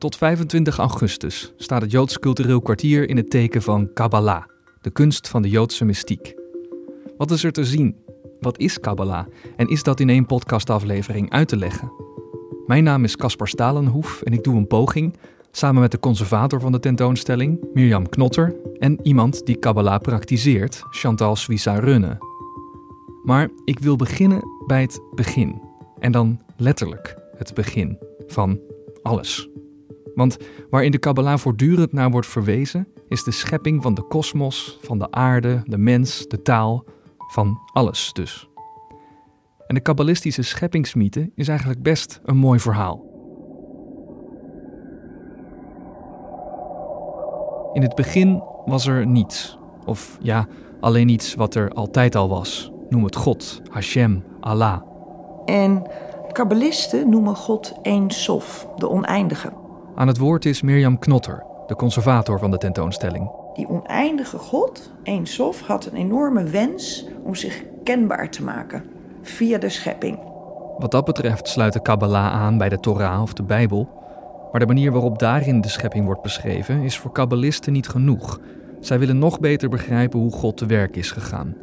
Tot 25 augustus staat het Joods cultureel kwartier in het teken van Kabbalah, de kunst van de Joodse mystiek. Wat is er te zien? Wat is Kabbalah? En is dat in één podcastaflevering uit te leggen? Mijn naam is Caspar Stalenhoef en ik doe een poging, samen met de conservator van de tentoonstelling, Mirjam Knotter, en iemand die Kabbalah praktiseert, Chantal Suissa Runne. Maar ik wil beginnen bij het begin. En dan letterlijk het begin van alles. Want waar in de Kabbalah voortdurend naar wordt verwezen, is de schepping van de kosmos, van de aarde, de mens, de taal, van alles dus. En de kabbalistische scheppingsmythe is eigenlijk best een mooi verhaal. In het begin was er niets. Of ja, alleen iets wat er altijd al was. Noem het God, Hashem, Allah. En kabbalisten noemen God Een Sof, de oneindige. Aan het woord is Mirjam Knotter, de conservator van de tentoonstelling. Die oneindige God, Een Sof, had een enorme wens om zich kenbaar te maken via de schepping. Wat dat betreft sluit de Kabbalah aan bij de Torah of de Bijbel. Maar de manier waarop daarin de schepping wordt beschreven is voor kabbalisten niet genoeg. Zij willen nog beter begrijpen hoe God te werk is gegaan.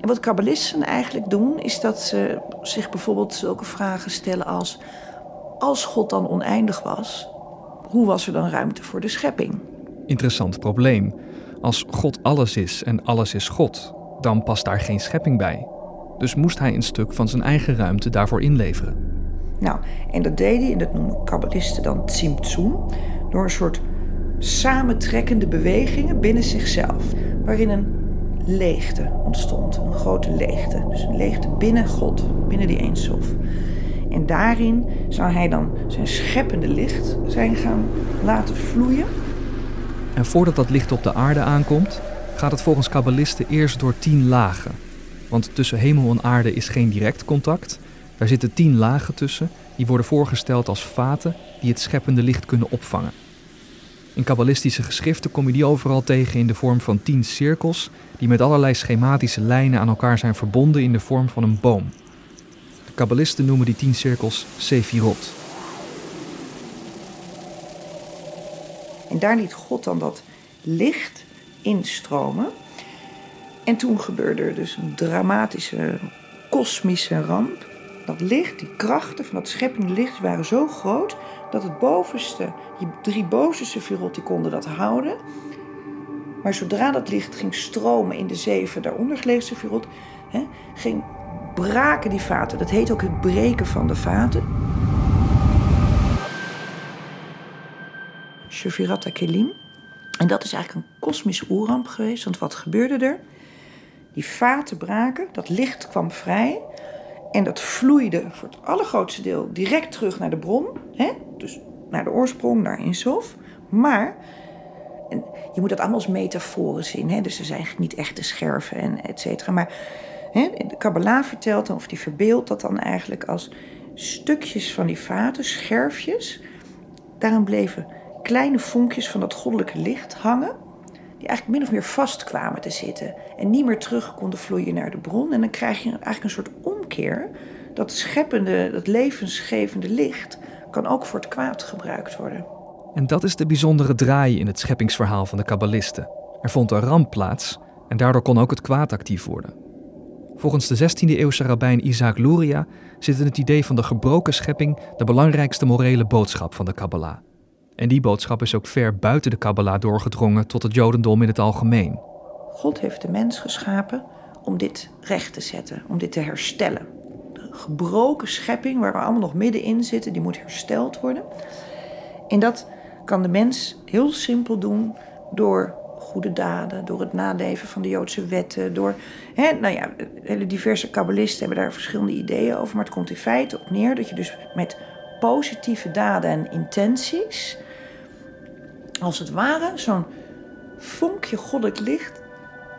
En wat kabbalisten eigenlijk doen, is dat ze zich bijvoorbeeld zulke vragen stellen als: als God dan oneindig was, hoe was er dan ruimte voor de schepping? Interessant probleem. Als God alles is en alles is God, dan past daar geen schepping bij. Dus moest hij een stuk van zijn eigen ruimte daarvoor inleveren. Nou, en dat deed hij, en dat noemen kabbalisten dan tzimtzum, door een soort samentrekkende bewegingen binnen zichzelf, waarin een leegte ontstond, een grote leegte. Dus een leegte binnen God, binnen die eensof. En daarin zou hij dan zijn scheppende licht zijn gaan laten vloeien. En voordat dat licht op de aarde aankomt, gaat het volgens kabbalisten eerst door tien lagen. Want tussen hemel en aarde is geen direct contact. Daar zitten tien lagen tussen, die worden voorgesteld als vaten die het scheppende licht kunnen opvangen. In kabbalistische geschriften kom je die overal tegen in de vorm van tien cirkels, die met allerlei schematische lijnen aan elkaar zijn verbonden in de vorm van een boom. Kabbalisten noemen die tien cirkels Sefirot. En daar liet God dan dat licht instromen. En toen gebeurde er dus een dramatische kosmische ramp. Dat licht, die krachten van dat scheppende licht waren zo groot dat het bovenste, die drie bovenste sefirot, die konden dat houden. Maar zodra dat licht ging stromen in de zeven daaronder gelegen sefirot, ging braken die vaten. Dat heet ook het breken van de vaten. Shefirat Kelim. En dat is eigenlijk een kosmische oerramp geweest. Want wat gebeurde er? Die vaten braken, dat licht kwam vrij. En dat vloeide voor het allergrootste deel direct terug naar de bron. Hè? Dus naar de oorsprong, naar Insof. Maar je moet dat allemaal als metaforen zien. Hè? Dus er zijn niet echte scherven en et cetera. Maar de Kabbalah vertelt dan, of die verbeeldt dat dan eigenlijk als stukjes van die vaten, scherfjes. Daarin bleven kleine vonkjes van dat goddelijke licht hangen. Die eigenlijk min of meer vast kwamen te zitten. En niet meer terug konden vloeien naar de bron. En dan krijg je eigenlijk een soort omkeer. Dat scheppende, dat levensgevende licht kan ook voor het kwaad gebruikt worden. En dat is de bijzondere draai in het scheppingsverhaal van de kabbalisten. Er vond een ramp plaats en daardoor kon ook het kwaad actief worden. Volgens de 16e-eeuwse rabbijn Isaac Luria zit in het idee van de gebroken schepping de belangrijkste morele boodschap van de Kabbalah. En die boodschap is ook ver buiten de Kabbalah doorgedrongen tot het Jodendom in het algemeen. God heeft de mens geschapen om dit recht te zetten, om dit te herstellen. De gebroken schepping waar we allemaal nog middenin zitten, die moet hersteld worden. En dat kan de mens heel simpel doen door goede daden, door het naleven van de Joodse wetten, door, hè, nou ja, hele diverse kabbalisten hebben daar verschillende ideeën over, maar het komt in feite op neer dat je dus met positieve daden en intenties, als het ware, zo'n vonkje goddelijk licht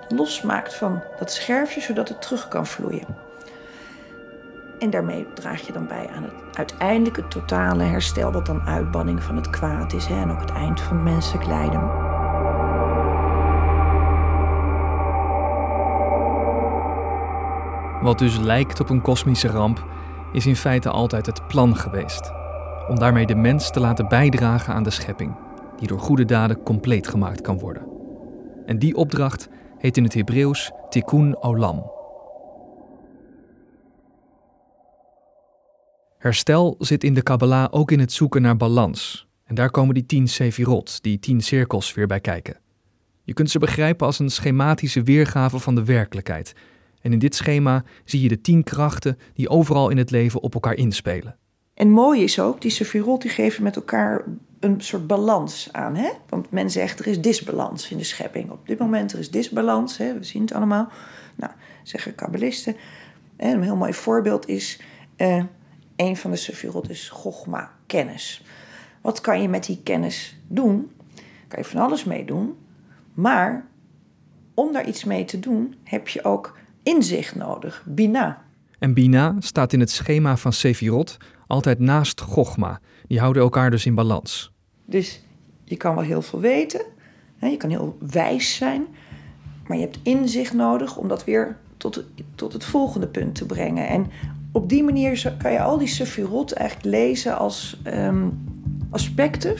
losmaakt van dat scherfje, zodat het terug kan vloeien. En daarmee draag je dan bij aan het uiteindelijke totale herstel, wat dan uitbanning van het kwaad is hè, en ook het eind van menselijk lijden. Wat dus lijkt op een kosmische ramp, is in feite altijd het plan geweest. om daarmee de mens te laten bijdragen aan de schepping, die door goede daden compleet gemaakt kan worden. En die opdracht heet in het Hebreeuws tikkun olam. Herstel zit in de Kabbalah ook in het zoeken naar balans. En daar komen die tien sefirot, die tien cirkels, weer bij kijken. Je kunt ze begrijpen als een schematische weergave van de werkelijkheid. En in dit schema zie je de tien krachten die overal in het leven op elkaar inspelen. En mooi is ook, die sefirot die geven met elkaar een soort balans aan. Hè? Want men zegt er is disbalans in de schepping. Op dit moment er is disbalans, hè? we zien het allemaal. Nou, zeggen kabbalisten. een heel mooi voorbeeld is, uh, een van de sefirot is Chogma, kennis. Wat kan je met die kennis doen? Kan je van alles mee doen. Maar om daar iets mee te doen, heb je ook inzicht nodig, bina. En bina staat in het schema van Sefirot altijd naast Chogma. Die houden elkaar dus in balans. Dus je kan wel heel veel weten, je kan heel wijs zijn, maar je hebt inzicht nodig om dat weer tot, tot het volgende punt te brengen. En op die manier kan je al die Sefirot eigenlijk lezen als ehm, aspecten,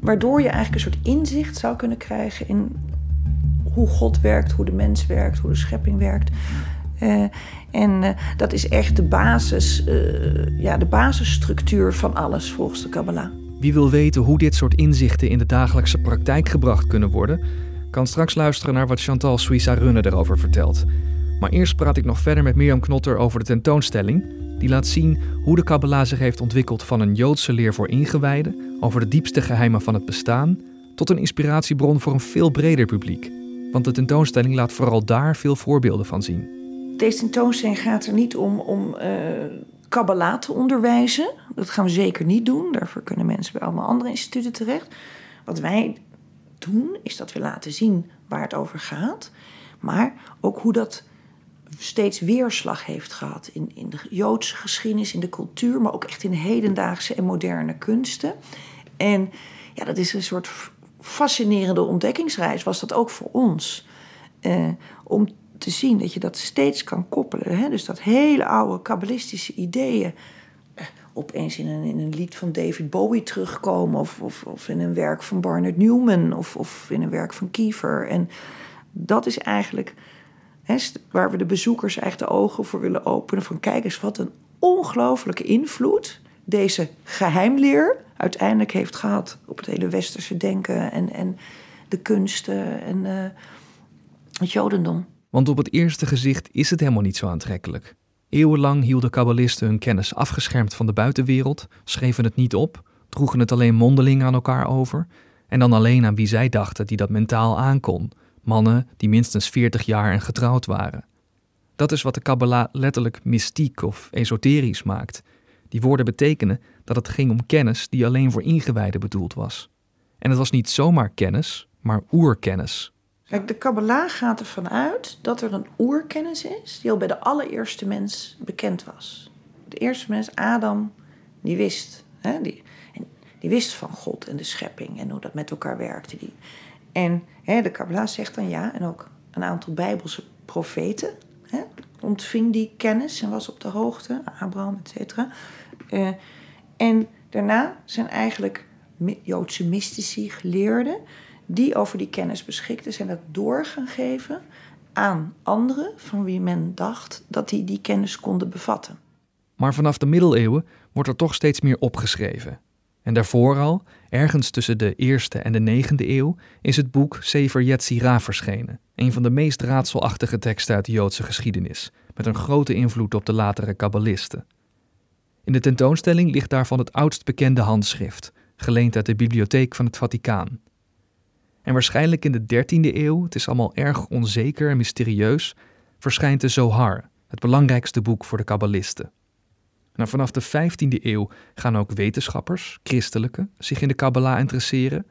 waardoor je eigenlijk een soort inzicht zou kunnen krijgen in hoe God werkt, hoe de mens werkt, hoe de schepping werkt. Uh, en uh, dat is echt de basis, uh, ja, de basisstructuur van alles volgens de Kabbalah. Wie wil weten hoe dit soort inzichten in de dagelijkse praktijk gebracht kunnen worden, kan straks luisteren naar wat Chantal Suissa Runne erover vertelt. Maar eerst praat ik nog verder met Mirjam Knotter over de tentoonstelling. Die laat zien hoe de Kabbalah zich heeft ontwikkeld van een Joodse leer voor ingewijden over de diepste geheimen van het bestaan tot een inspiratiebron voor een veel breder publiek. Want de tentoonstelling laat vooral daar veel voorbeelden van zien. Deze tentoonstelling gaat er niet om om uh, te onderwijzen. Dat gaan we zeker niet doen. Daarvoor kunnen mensen bij allemaal andere instituten terecht. Wat wij doen, is dat we laten zien waar het over gaat. Maar ook hoe dat steeds weerslag heeft gehad in, in de Joodse geschiedenis, in de cultuur, maar ook echt in hedendaagse en moderne kunsten. En ja, dat is een soort fascinerende ontdekkingsreis, was dat ook voor ons. Eh, om te zien dat je dat steeds kan koppelen. Hè? Dus dat hele oude kabbalistische ideeën eh, opeens in een, in een lied van David Bowie terugkomen, of, of, of in een werk van Barnard Newman, of, of in een werk van Kiefer. En dat is eigenlijk waar we de bezoekers echt de ogen voor willen openen. Van kijk eens wat een ongelooflijke invloed deze geheimleer uiteindelijk heeft gehad op het hele westerse denken en, en de kunsten en uh, het jodendom. Want op het eerste gezicht is het helemaal niet zo aantrekkelijk. Eeuwenlang hielden kabbalisten hun kennis afgeschermd van de buitenwereld, schreven het niet op, droegen het alleen mondeling aan elkaar over en dan alleen aan wie zij dachten die dat mentaal aankon, mannen die minstens 40 jaar en getrouwd waren. Dat is wat de Kabbalah letterlijk mystiek of esoterisch maakt. Die woorden betekenen dat het ging om kennis die alleen voor ingewijden bedoeld was. En het was niet zomaar kennis, maar oerkennis. Kijk, de Kabbalah gaat ervan uit dat er een oerkennis is die al bij de allereerste mens bekend was. De eerste mens, Adam, die wist. Hè, die, die wist van God en de schepping en hoe dat met elkaar werkte. Die, en hè, de Kabbalah zegt dan ja, en ook een aantal Bijbelse profeten hè, ontving die kennis en was op de hoogte, Abraham, et cetera. Uh, en daarna zijn eigenlijk Joodse mystici, geleerden, die over die kennis beschikten, zijn dat door gaan geven aan anderen van wie men dacht dat die die kennis konden bevatten. Maar vanaf de middeleeuwen wordt er toch steeds meer opgeschreven. En daarvoor al, ergens tussen de eerste en de negende eeuw, is het boek Sefer Yetzirah verschenen. Een van de meest raadselachtige teksten uit de Joodse geschiedenis, met een grote invloed op de latere kabbalisten. In de tentoonstelling ligt daarvan het oudst bekende handschrift, geleend uit de bibliotheek van het Vaticaan. En waarschijnlijk in de 13e eeuw, het is allemaal erg onzeker en mysterieus, verschijnt de Zohar, het belangrijkste boek voor de kabbalisten. Nou, vanaf de 15e eeuw gaan ook wetenschappers, christelijke, zich in de Kabbalah interesseren.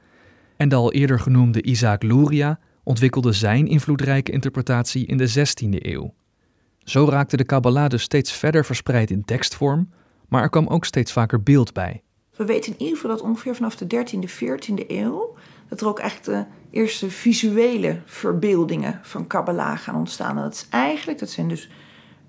En de al eerder genoemde Isaac Luria ontwikkelde zijn invloedrijke interpretatie in de 16e eeuw. Zo raakte de Kabbalah dus steeds verder verspreid in tekstvorm, maar er kwam ook steeds vaker beeld bij. We weten in ieder geval dat ongeveer vanaf de 13e, 14e eeuw dat er ook echt de eerste visuele verbeeldingen van Kabbalah gaan ontstaan. Dat is eigenlijk, dat zijn dus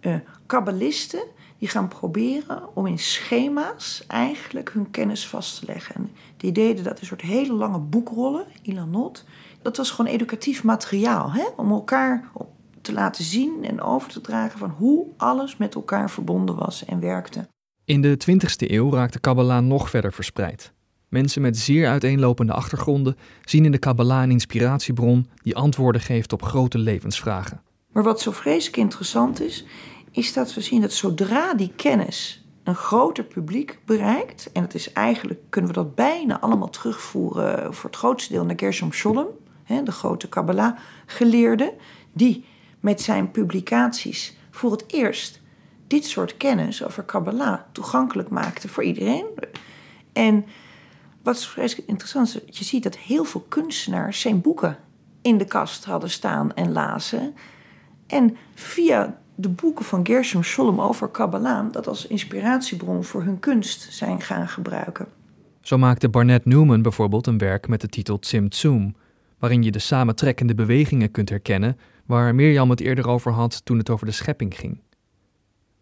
uh, kabbalisten die gaan proberen om in schema's eigenlijk hun kennis vast te leggen. En die deden dat een soort hele lange boekrollen, Ilanot. Dat was gewoon educatief materiaal, hè? om elkaar te laten zien en over te dragen van hoe alles met elkaar verbonden was en werkte. In de 20e eeuw raakte Kabbalah nog verder verspreid. Mensen met zeer uiteenlopende achtergronden zien in de Kabbalah een inspiratiebron die antwoorden geeft op grote levensvragen. Maar wat zo vreselijk interessant is, is dat we zien dat zodra die kennis een groter publiek bereikt, en het is eigenlijk, kunnen we dat bijna allemaal terugvoeren voor het grootste deel naar Gershom Scholem, de grote Kabbalah-geleerde, die met zijn publicaties voor het eerst dit soort kennis over Kabbalah toegankelijk maakte voor iedereen. En wat vreselijk interessant is, je ziet dat heel veel kunstenaars zijn boeken in de kast hadden staan en lazen. En via de boeken van Gershom Scholem over Kabbalah dat als inspiratiebron voor hun kunst zijn gaan gebruiken. Zo maakte Barnett Newman bijvoorbeeld een werk met de titel Tzimtzum, waarin je de samentrekkende bewegingen kunt herkennen waar Mirjam het eerder over had toen het over de schepping ging.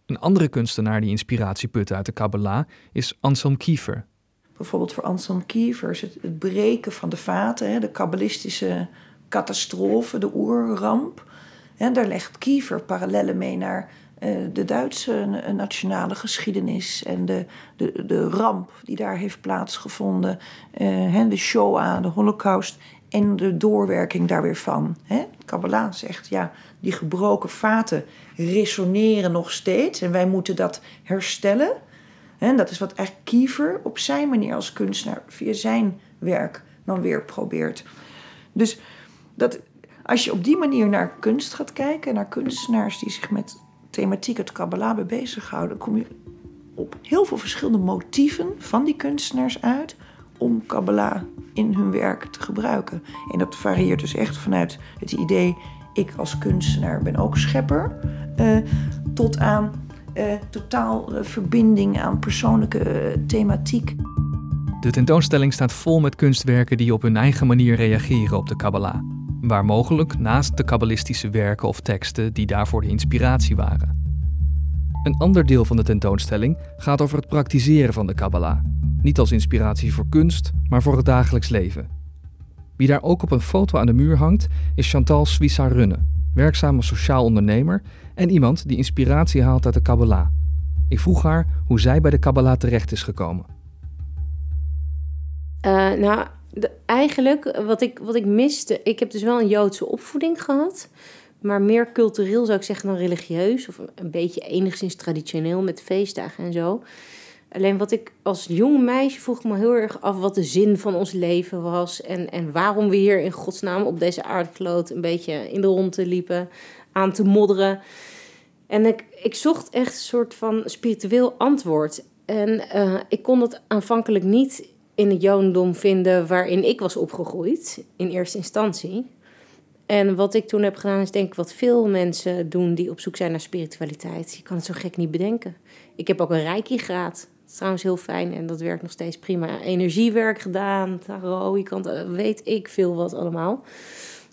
Een andere kunstenaar die inspiratie putte uit de Kabbalah is Anselm Kiefer. Bijvoorbeeld voor Anselm Kiefer is het, het breken van de vaten, de kabbalistische catastrofe, de oerramp. En daar legt Kiefer parallellen mee naar uh, de Duitse nationale geschiedenis en de, de, de ramp die daar heeft plaatsgevonden, uh, de Shoah, de Holocaust en de doorwerking daar weer van. Hè? Kabbalah zegt, ja, die gebroken vaten resoneren nog steeds en wij moeten dat herstellen. En dat is wat eigenlijk Kiefer op zijn manier als kunstenaar via zijn werk dan weer probeert. Dus dat, als je op die manier naar kunst gaat kijken, naar kunstenaars die zich met thematiek het Kabbalah bezighouden, kom je op heel veel verschillende motieven van die kunstenaars uit om Kabbalah in hun werk te gebruiken. En dat varieert dus echt vanuit het idee: ik als kunstenaar ben ook schepper, uh, tot aan uh, totaal uh, verbinding aan persoonlijke thematiek. De tentoonstelling staat vol met kunstwerken die op hun eigen manier reageren op de Kabbalah. Waar mogelijk naast de kabbalistische werken of teksten die daarvoor de inspiratie waren. Een ander deel van de tentoonstelling gaat over het praktiseren van de Kabbalah. Niet als inspiratie voor kunst, maar voor het dagelijks leven. Wie daar ook op een foto aan de muur hangt, is Chantal Swissa Runne, werkzaam als sociaal ondernemer en iemand die inspiratie haalt uit de Kabbalah. Ik vroeg haar hoe zij bij de Kabbalah terecht is gekomen. Uh, nou, eigenlijk wat ik, wat ik miste, ik heb dus wel een Joodse opvoeding gehad, maar meer cultureel zou ik zeggen dan religieus, of een beetje enigszins traditioneel met feestdagen en zo. Alleen wat ik als jong meisje vroeg me heel erg af wat de zin van ons leven was. En, en waarom we hier in godsnaam op deze aardkloot een beetje in de ronde liepen aan te modderen. En ik, ik zocht echt een soort van spiritueel antwoord. En uh, ik kon dat aanvankelijk niet in het jodendom vinden waarin ik was opgegroeid, in eerste instantie. En wat ik toen heb gedaan is denk ik wat veel mensen doen die op zoek zijn naar spiritualiteit. Je kan het zo gek niet bedenken. Ik heb ook een reiki-graad trouwens heel fijn en dat werkt nog steeds prima. Energiewerk gedaan, tarot, je kan, eh, weet ik veel wat allemaal.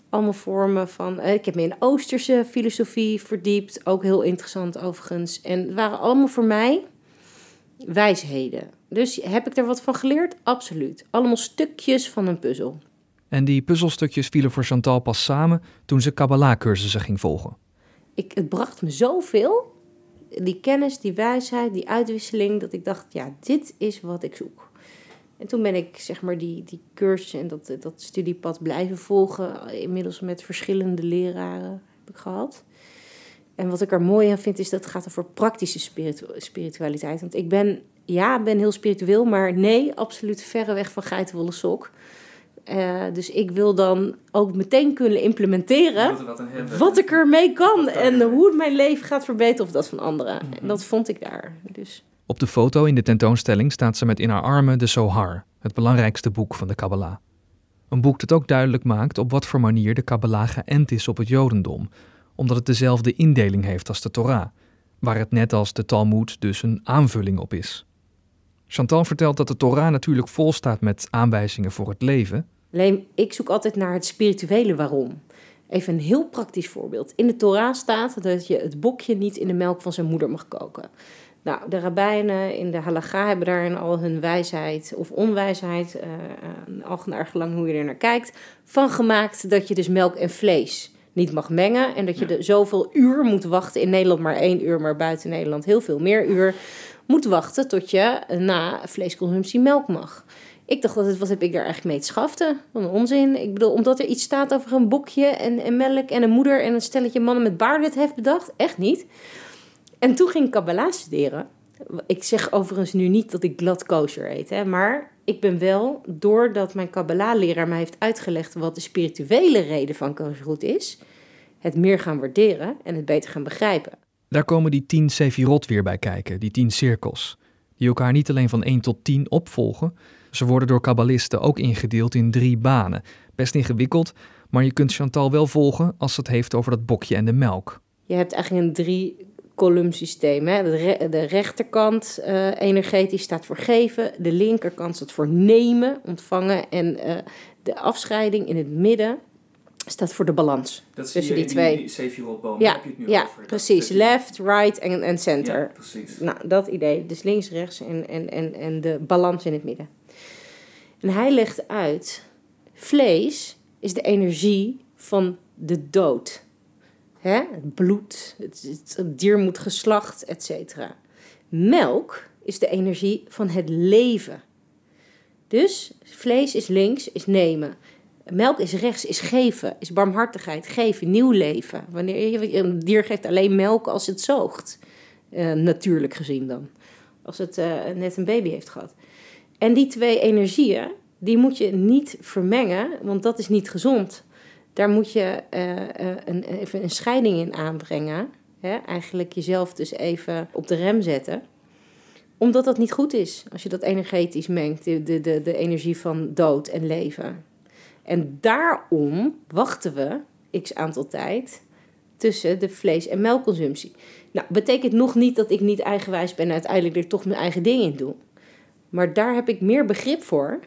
Allemaal vormen van. Eh, ik heb me in Oosterse filosofie verdiept, ook heel interessant overigens. En het waren allemaal voor mij wijsheden. Dus heb ik daar wat van geleerd? Absoluut. Allemaal stukjes van een puzzel. En die puzzelstukjes vielen voor Chantal pas samen toen ze Kabbalah-cursussen ging volgen. Ik, het bracht me zoveel die kennis, die wijsheid, die uitwisseling, dat ik dacht, ja, dit is wat ik zoek. En toen ben ik zeg maar die, die cursus en dat, dat studiepad blijven volgen. Inmiddels met verschillende leraren heb ik gehad. En wat ik er mooi aan vind, is dat het gaat over praktische spiritu spiritualiteit. Want ik ben, ja, ben heel spiritueel, maar nee, absoluut verreweg van geitenwolle sok. Uh, dus ik wil dan ook meteen kunnen implementeren wat ik ermee kan en hoe het mijn leven gaat verbeteren of dat van anderen. En mhm. dat vond ik daar. Dus. Op de foto in de tentoonstelling staat ze met in haar armen de Zohar, het belangrijkste boek van de Kabbalah. Een boek dat ook duidelijk maakt op wat voor manier de Kabbalah geënt is op het Jodendom, omdat het dezelfde indeling heeft als de Torah, waar het net als de Talmud dus een aanvulling op is. Chantal vertelt dat de Torah natuurlijk vol staat met aanwijzingen voor het leven, Alleen ik zoek altijd naar het spirituele waarom. Even een heel praktisch voorbeeld. In de Torah staat dat je het bokje niet in de melk van zijn moeder mag koken. Nou, de rabbijnen in de halacha hebben daarin al hun wijsheid of onwijsheid, uh, al naar gelang hoe je er naar kijkt, van gemaakt dat je dus melk en vlees niet mag mengen. En dat je de zoveel uur moet wachten. In Nederland maar één uur, maar buiten Nederland heel veel meer uur. Moet wachten tot je na vleesconsumptie melk mag. Ik dacht, wat, wat heb ik daar eigenlijk mee te schaften? Wat een onzin. Ik bedoel, omdat er iets staat over een bokje en, en melk en een moeder en een stelletje mannen met baarden heeft bedacht. Echt niet. En toen ging ik Kabbalah studeren. Ik zeg overigens nu niet dat ik glad kosher eet, hè, maar ik ben wel, doordat mijn Kabbalah-leraar mij heeft uitgelegd wat de spirituele reden van kosherhoed is, het meer gaan waarderen en het beter gaan begrijpen. Daar komen die tien sefirot weer bij kijken, die tien cirkels, die elkaar niet alleen van 1 tot 10 opvolgen, ze worden door kabbalisten ook ingedeeld in drie banen. Best ingewikkeld, maar je kunt Chantal wel volgen als het heeft over dat bokje en de melk. Je hebt eigenlijk een drie columnsysteem. Hè? De, rechterkant uh, energetisch staat voor geven, de linkerkant staat voor nemen, ontvangen en uh, de afscheiding in het midden staat voor de balans. Dat tussen die, twee. Die, boom. Ja, heb je het nu ja over. precies. Left, right en, en center. Ja, precies. Nou, dat idee. Dus links, rechts en, en, en, en de balans in het midden. En hij legt uit: vlees is de energie van de dood. Hè? Het bloed, het, het dier moet geslacht, etc. Melk is de energie van het leven. Dus vlees is links, is nemen. Melk is rechts, is geven, is barmhartigheid, geven, nieuw leven. Wanneer een dier geeft alleen melk als het zoogt, uh, natuurlijk gezien dan. Als het uh, net een baby heeft gehad. En die twee energieën, die moet je niet vermengen, want dat is niet gezond. Daar moet je uh, een, even een scheiding in aanbrengen. Hè? Eigenlijk jezelf dus even op de rem zetten. Omdat dat niet goed is als je dat energetisch mengt, de, de, de energie van dood en leven. En daarom wachten we x aantal tijd tussen de vlees- en melkconsumptie. Nou, betekent nog niet dat ik niet eigenwijs ben en uiteindelijk er toch mijn eigen ding in doe. Maar daar heb ik meer begrip voor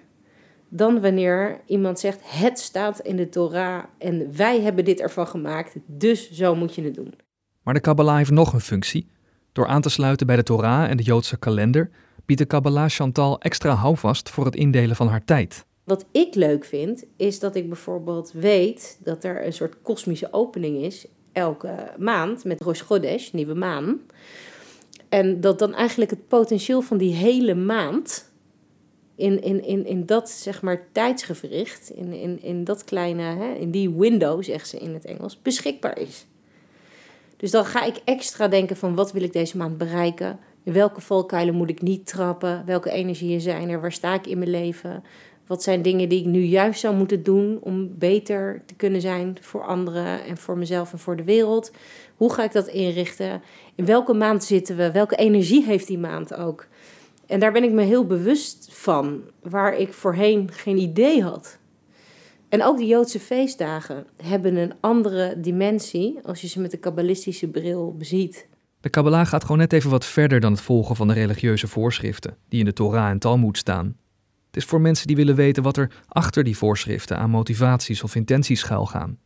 dan wanneer iemand zegt: Het staat in de Torah en wij hebben dit ervan gemaakt, dus zo moet je het doen. Maar de Kabbalah heeft nog een functie. Door aan te sluiten bij de Torah en de Joodse kalender biedt de Kabbalah Chantal extra houvast voor het indelen van haar tijd. Wat ik leuk vind, is dat ik bijvoorbeeld weet dat er een soort kosmische opening is elke maand met Rosh Chodesh, nieuwe maan. En dat dan eigenlijk het potentieel van die hele maand in, in, in, in dat zeg maar tijdsgevricht, in, in, in dat kleine, hè, in die window, zegt ze in het Engels, beschikbaar is. Dus dan ga ik extra denken van wat wil ik deze maand bereiken? In welke valkuilen moet ik niet trappen? Welke energieën zijn er? Waar sta ik in mijn leven? Wat zijn dingen die ik nu juist zou moeten doen om beter te kunnen zijn voor anderen en voor mezelf en voor de wereld? Hoe ga ik dat inrichten? In welke maand zitten we? Welke energie heeft die maand ook? En daar ben ik me heel bewust van, waar ik voorheen geen idee had. En ook de Joodse feestdagen hebben een andere dimensie als je ze met de kabbalistische bril beziet. De Kabbalah gaat gewoon net even wat verder dan het volgen van de religieuze voorschriften die in de Torah en Talmud staan. Is voor mensen die willen weten wat er achter die voorschriften aan motivaties of intenties schuilgaan.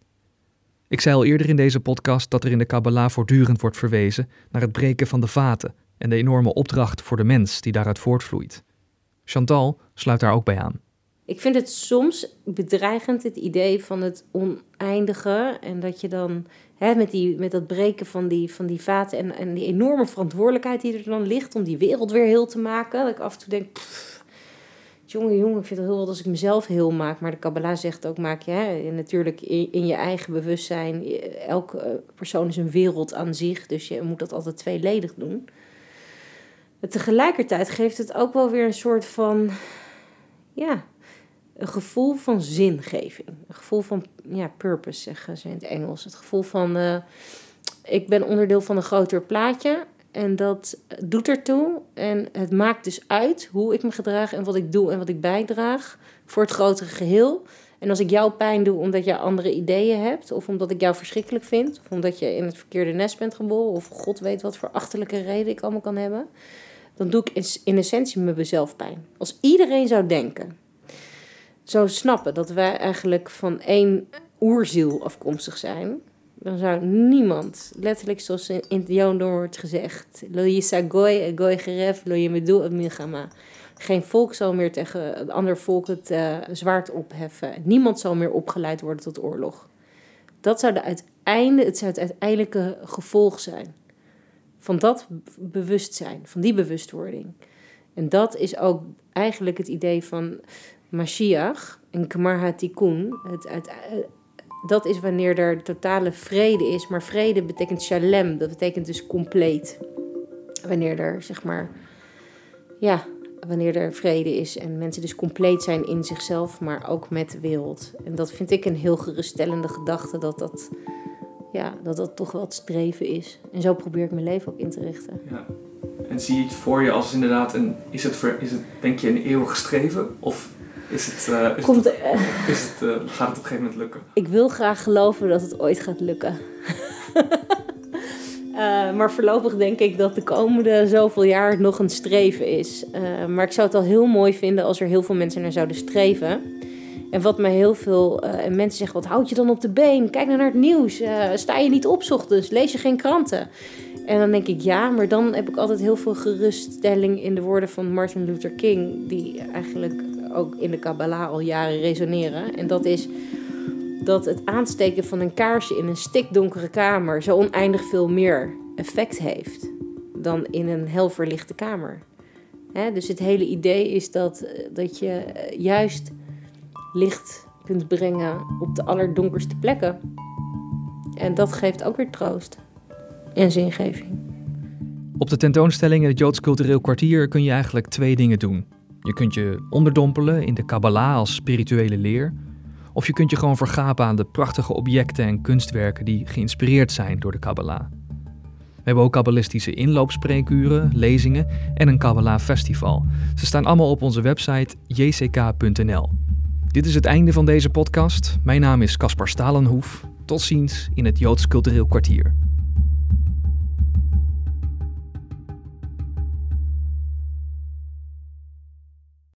Ik zei al eerder in deze podcast dat er in de Kabbalah voortdurend wordt verwezen naar het breken van de vaten en de enorme opdracht voor de mens die daaruit voortvloeit. Chantal sluit daar ook bij aan. Ik vind het soms bedreigend, het idee van het oneindige. En dat je dan hè, met, die, met dat breken van die, van die vaten en, en die enorme verantwoordelijkheid die er dan ligt om die wereld weer heel te maken. Dat ik af en toe denk, jongen, jongen, ik vind het heel wat als ik mezelf heel maak. Maar de Kabbalah zegt ook, maak je hè, natuurlijk in, in, je eigen bewustzijn. Elke persoon is een wereld aan zich, dus je moet dat altijd tweeledig doen. Maar tegelijkertijd geeft het ook wel weer een soort van, ja, een gevoel van zingeving. Een gevoel van, ja, purpose zeggen ze in het Engels. Het gevoel van, uh, ik ben onderdeel van een groter plaatje. En dat doet ertoe. En het maakt dus uit hoe ik me gedraag en wat ik doe en wat ik bijdraag voor het grotere geheel. En als ik jou pijn doe omdat jij andere ideeën hebt, of omdat ik jou verschrikkelijk vind, of omdat je in het verkeerde nest bent geboren, of god weet wat voor achterlijke reden ik allemaal kan hebben, dan doe ik in essentie mezelf pijn. Als iedereen zou denken, zou snappen dat wij eigenlijk van één oerziel afkomstig zijn, dan zou niemand, letterlijk zoals in het Jodendom wordt gezegd, lo goy geref, lo yemedu milchama. Geen volk zal meer tegen een ander volk het uh, zwaard opheffen. Niemand zal meer opgeleid worden tot oorlog. Dat zou, de uiteinde, het zou het uiteindelijke gevolg zijn. Van dat bewustzijn, van die bewustwording. En dat is ook eigenlijk het idee van Mashiach en Kamar HaTikun. Het, het, dat is wanneer er totale vrede is. Maar vrede betekent shalem, dat betekent dus compleet. Wanneer er, zeg maar, ja, wanneer er vrede is en mensen dus compleet zijn in zichzelf, maar ook met de wereld. En dat vind ik een heel geruststellende gedachte, dat dat, ja, dat, dat toch wel het streven is. En zo probeer ik mijn leven ook in te richten. Ja. En zie je het voor je als inderdaad een, is het, is het denk je een eeuwig streven? Of is het, uh, is Komt, het, is het, uh, gaat het op een gegeven moment lukken? Ik wil graag geloven dat het ooit gaat lukken. Uh, maar voorlopig denk ik dat de komende zoveel jaar nog een streven is. Maar ik zou het al heel mooi vinden als er heel veel mensen naar zouden streven. En wat mij heel veel uh, mensen zeggen: wat houd je dan op de been? Kijk nou naar het nieuws. sta je niet op ochtends? Lees je geen kranten? En dan denk ik ja, maar dan heb ik altijd heel veel geruststelling in de woorden van Martin Luther King, die eigenlijk ook in de Kabbalah al jaren resoneren. En dat is dat het aansteken van een kaarsje in een stikdonkere kamer zo oneindig veel meer effect heeft dan in een helverlichte kamer. dus het hele idee is dat, dat je juist licht kunt brengen op de allerdonkerste plekken. En dat geeft ook weer troost en zingeving. Op de tentoonstelling in het Joods Cultureel Kwartier kun je eigenlijk twee dingen doen. Je kunt je onderdompelen in de Kabbalah als spirituele leer, of je kunt je gewoon vergapen aan de prachtige objecten en kunstwerken die geïnspireerd zijn door de Kabbalah. We hebben ook kabbalistische inloopspreekuren, lezingen en een Kabbalah festival. Ze staan allemaal op onze website jck.nl. Dit is het einde van deze podcast. Mijn naam is Caspar Stalenhoef. Tot ziens in het Joods Cultureel Kwartier.